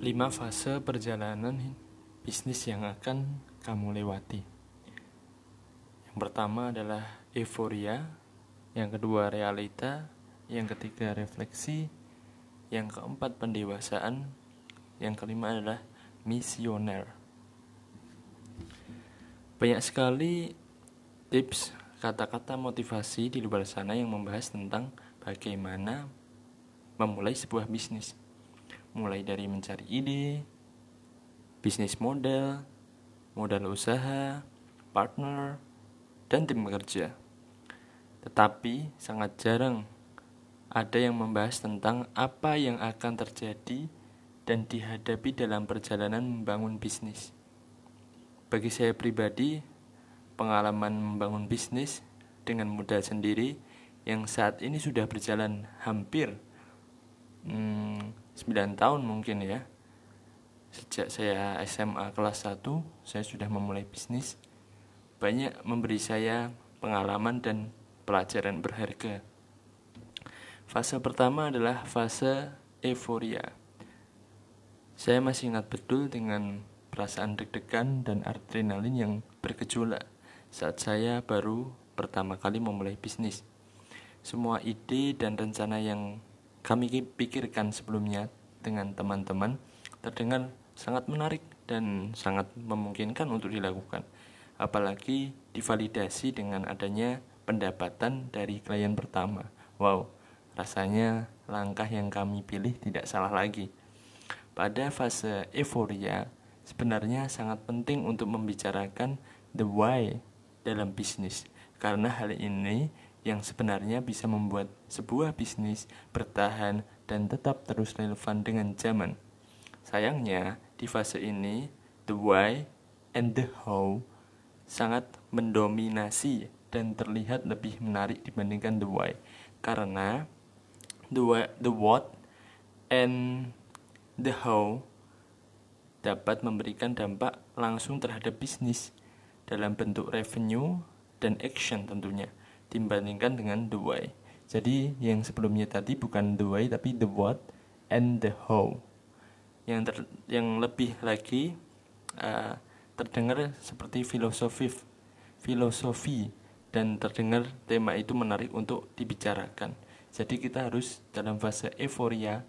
5 fase perjalanan bisnis yang akan kamu lewati. Yang pertama adalah euforia, yang kedua realita, yang ketiga refleksi, yang keempat pendewasaan, yang kelima adalah misioner. Banyak sekali tips kata-kata motivasi di luar sana yang membahas tentang bagaimana memulai sebuah bisnis mulai dari mencari ide, bisnis model, modal usaha, partner, dan tim kerja. Tetapi sangat jarang ada yang membahas tentang apa yang akan terjadi dan dihadapi dalam perjalanan membangun bisnis. Bagi saya pribadi, pengalaman membangun bisnis dengan modal sendiri yang saat ini sudah berjalan hampir hmm, 9 tahun mungkin ya. Sejak saya SMA kelas 1 saya sudah memulai bisnis. Banyak memberi saya pengalaman dan pelajaran berharga. Fase pertama adalah fase euforia. Saya masih ingat betul dengan perasaan deg-degan dan adrenalin yang bergejolak saat saya baru pertama kali memulai bisnis. Semua ide dan rencana yang kami pikirkan sebelumnya dengan teman-teman terdengar sangat menarik dan sangat memungkinkan untuk dilakukan. Apalagi divalidasi dengan adanya pendapatan dari klien pertama. Wow, rasanya langkah yang kami pilih tidak salah lagi. Pada fase euforia, sebenarnya sangat penting untuk membicarakan the why dalam bisnis. Karena hal ini yang sebenarnya bisa membuat sebuah bisnis bertahan dan tetap terus relevan dengan zaman. Sayangnya, di fase ini, the why and the how sangat mendominasi dan terlihat lebih menarik dibandingkan the why karena the why, the what and the how dapat memberikan dampak langsung terhadap bisnis dalam bentuk revenue dan action tentunya dibandingkan dengan the why. Jadi yang sebelumnya tadi bukan the why tapi the what and the how. Yang ter, yang lebih lagi uh, terdengar seperti filosofi filosofi dan terdengar tema itu menarik untuk dibicarakan. Jadi kita harus dalam fase euforia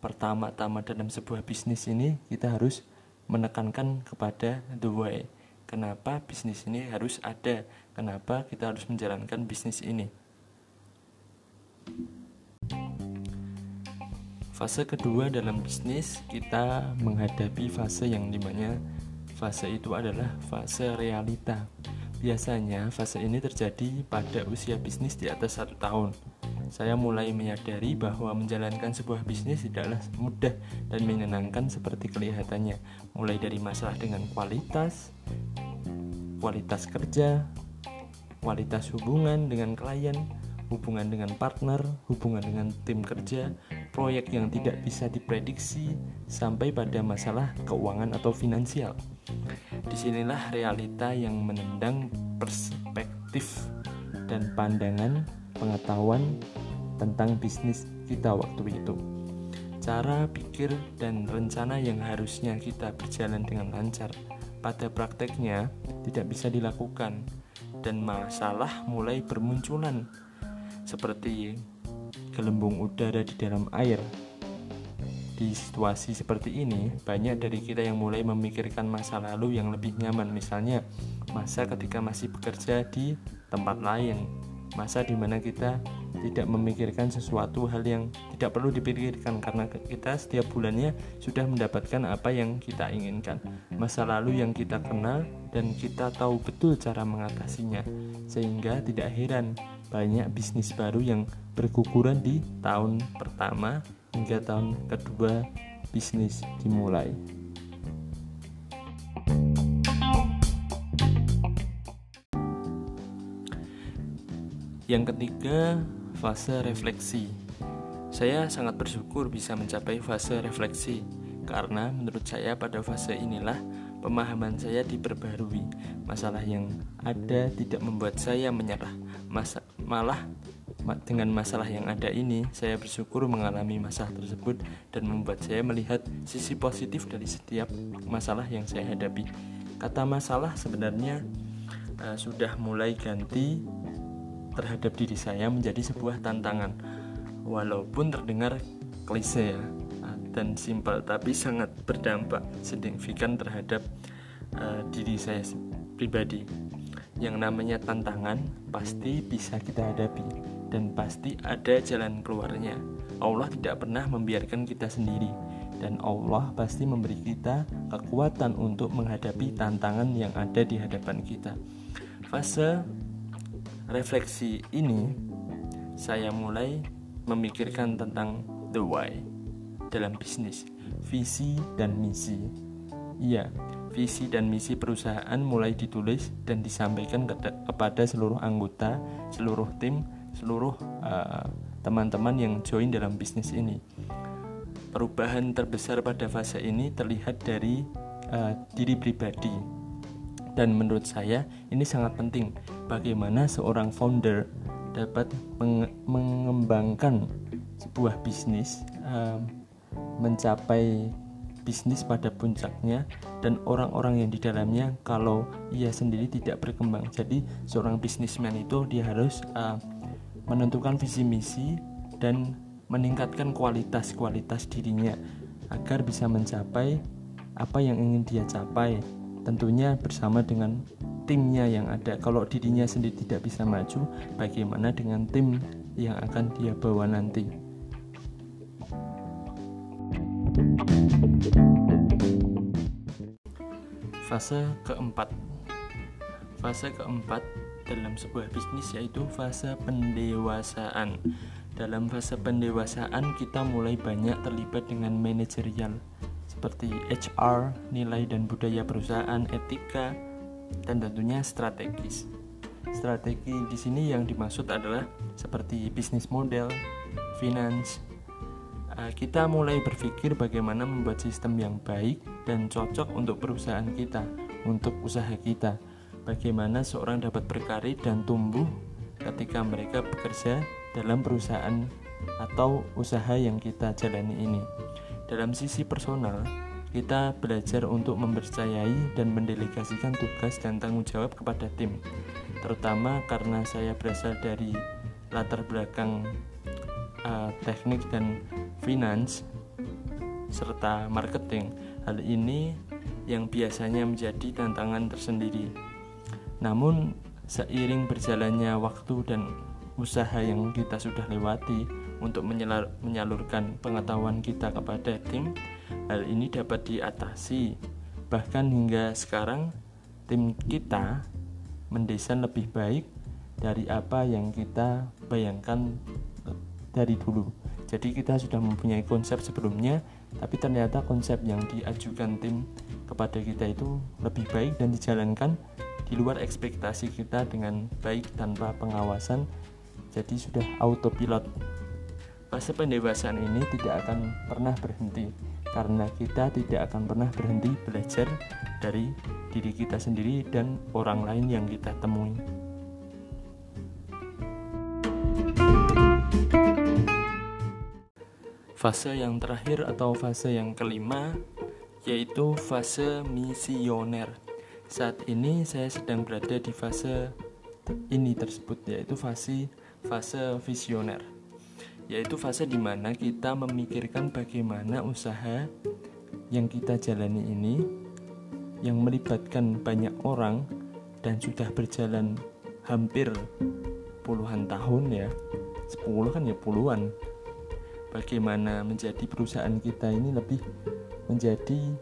pertama-tama dalam sebuah bisnis ini kita harus menekankan kepada the why. Kenapa bisnis ini harus ada kenapa kita harus menjalankan bisnis ini. Fase kedua dalam bisnis kita menghadapi fase yang di mana fase itu adalah fase realita. Biasanya fase ini terjadi pada usia bisnis di atas satu tahun. Saya mulai menyadari bahwa menjalankan sebuah bisnis tidaklah mudah dan menyenangkan seperti kelihatannya, mulai dari masalah dengan kualitas, kualitas kerja, kualitas hubungan dengan klien, hubungan dengan partner, hubungan dengan tim kerja, proyek yang tidak bisa diprediksi, sampai pada masalah keuangan atau finansial. Di sinilah realita yang menendang perspektif dan pandangan pengetahuan tentang bisnis kita waktu itu. Cara pikir dan rencana yang harusnya kita berjalan dengan lancar pada prakteknya tidak bisa dilakukan dan masalah mulai bermunculan seperti gelembung udara di dalam air. Di situasi seperti ini, banyak dari kita yang mulai memikirkan masa lalu yang lebih nyaman, misalnya masa ketika masih bekerja di tempat lain, masa di mana kita tidak memikirkan sesuatu hal yang tidak perlu dipikirkan karena kita setiap bulannya sudah mendapatkan apa yang kita inginkan masa lalu yang kita kenal dan kita tahu betul cara mengatasinya sehingga tidak heran banyak bisnis baru yang berguguran di tahun pertama hingga tahun kedua bisnis dimulai. Yang ketiga, fase refleksi. Saya sangat bersyukur bisa mencapai fase refleksi karena menurut saya pada fase inilah pemahaman saya diperbarui. Masalah yang ada tidak membuat saya menyerah, Masa, malah dengan masalah yang ada ini, saya bersyukur mengalami masalah tersebut dan membuat saya melihat sisi positif dari setiap masalah yang saya hadapi. Kata masalah sebenarnya uh, sudah mulai ganti terhadap diri saya menjadi sebuah tantangan. Walaupun terdengar klise ya uh, dan simpel, tapi sangat berdampak signifikan terhadap uh, diri saya pribadi. Yang namanya tantangan pasti bisa kita hadapi dan pasti ada jalan keluarnya. Allah tidak pernah membiarkan kita sendiri dan Allah pasti memberi kita kekuatan untuk menghadapi tantangan yang ada di hadapan kita. Fase refleksi ini saya mulai memikirkan tentang the why dalam bisnis, visi dan misi. Iya, visi dan misi perusahaan mulai ditulis dan disampaikan kepada seluruh anggota, seluruh tim seluruh eh, teman-teman uh, yang join dalam bisnis ini. Perubahan terbesar pada fase ini terlihat dari uh, diri pribadi, dan menurut saya ini sangat penting. Bagaimana seorang founder dapat menge mengembangkan sebuah bisnis, mencapai bisnis pada puncaknya dan orang-orang yang di dalamnya kalau ia sendiri tidak berkembang. Jadi seorang bisnismen itu dia harus uh, menentukan visi misi dan meningkatkan kualitas-kualitas dirinya agar bisa mencapai apa yang ingin dia capai tentunya bersama dengan timnya yang ada. Kalau dirinya sendiri tidak bisa maju bagaimana dengan tim yang akan dia bawa nanti? Fase keempat. Fase keempat dalam sebuah bisnis yaitu fase pendewasaan. Dalam fase pendewasaan kita mulai banyak terlibat dengan manajerial seperti HR, nilai dan budaya perusahaan, etika, dan tentunya strategis. Strategi di sini yang dimaksud adalah seperti bisnis model, finance. Eh, kita mulai berpikir bagaimana membuat sistem yang baik dan cocok untuk perusahaan kita, untuk usaha kita bagaimana seorang dapat berkarir dan tumbuh ketika mereka bekerja dalam perusahaan atau usaha yang kita jalani ini. Dalam sisi personal, kita belajar untuk mempercayai dan mendelegasikan tugas dan tanggung jawab kepada tim, terutama karena saya berasal dari latar belakang uh, teknik dan finance serta marketing. Hal ini yang biasanya menjadi tantangan tersendiri namun seiring berjalannya waktu dan usaha yang kita sudah lewati untuk menyalurkan pengetahuan kita kepada tim, hal ini dapat diatasi. Bahkan hingga sekarang tim kita mendesain lebih baik dari apa yang kita bayangkan dari dulu. Jadi kita sudah mempunyai konsep sebelumnya, tapi ternyata konsep yang diajukan tim kepada kita itu lebih baik dan dijalankan di luar ekspektasi kita dengan baik tanpa pengawasan jadi sudah autopilot fase pendewasaan ini tidak akan pernah berhenti karena kita tidak akan pernah berhenti belajar dari diri kita sendiri dan orang lain yang kita temui. Fase yang terakhir atau fase yang kelima yaitu fase misioner. Saat ini saya sedang berada di fase ini tersebut yaitu fase fase visioner. Yaitu fase di mana kita memikirkan bagaimana usaha yang kita jalani ini yang melibatkan banyak orang dan sudah berjalan hampir puluhan tahun ya. sepuluh kan ya puluhan. Bagaimana menjadi perusahaan kita ini lebih menjadi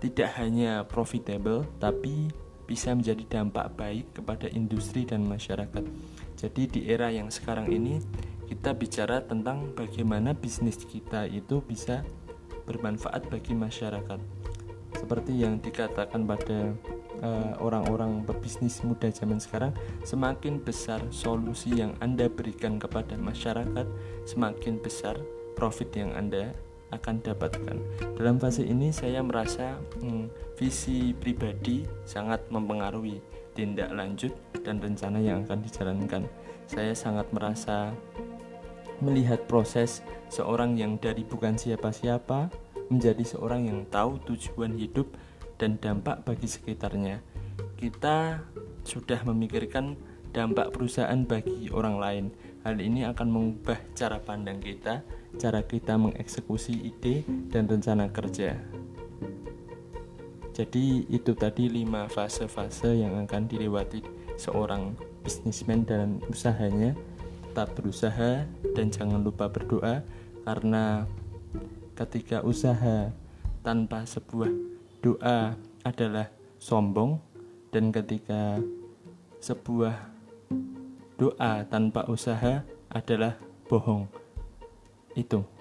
tidak hanya profitable tapi bisa menjadi dampak baik kepada industri dan masyarakat. Jadi di era yang sekarang ini kita bicara tentang bagaimana bisnis kita itu bisa bermanfaat bagi masyarakat. Seperti yang dikatakan pada uh, orang-orang pebisnis muda zaman sekarang, semakin besar solusi yang Anda berikan kepada masyarakat, semakin besar profit yang Anda akan dapatkan. Dalam fase ini saya merasa hmm, visi pribadi sangat mempengaruhi tindak lanjut dan rencana yang akan dijalankan. saya sangat merasa melihat proses seorang yang dari bukan siapa-siapa menjadi seorang yang tahu tujuan hidup dan dampak bagi sekitarnya. Kita sudah memikirkan dampak perusahaan bagi orang lain. Hal ini akan mengubah cara pandang kita, cara kita mengeksekusi ide dan rencana kerja. Jadi itu tadi lima fase-fase yang akan dilewati seorang bisnismen dan usahanya. Tetap berusaha dan jangan lupa berdoa karena ketika usaha tanpa sebuah doa adalah sombong dan ketika sebuah doa tanpa usaha adalah bohong. Itu.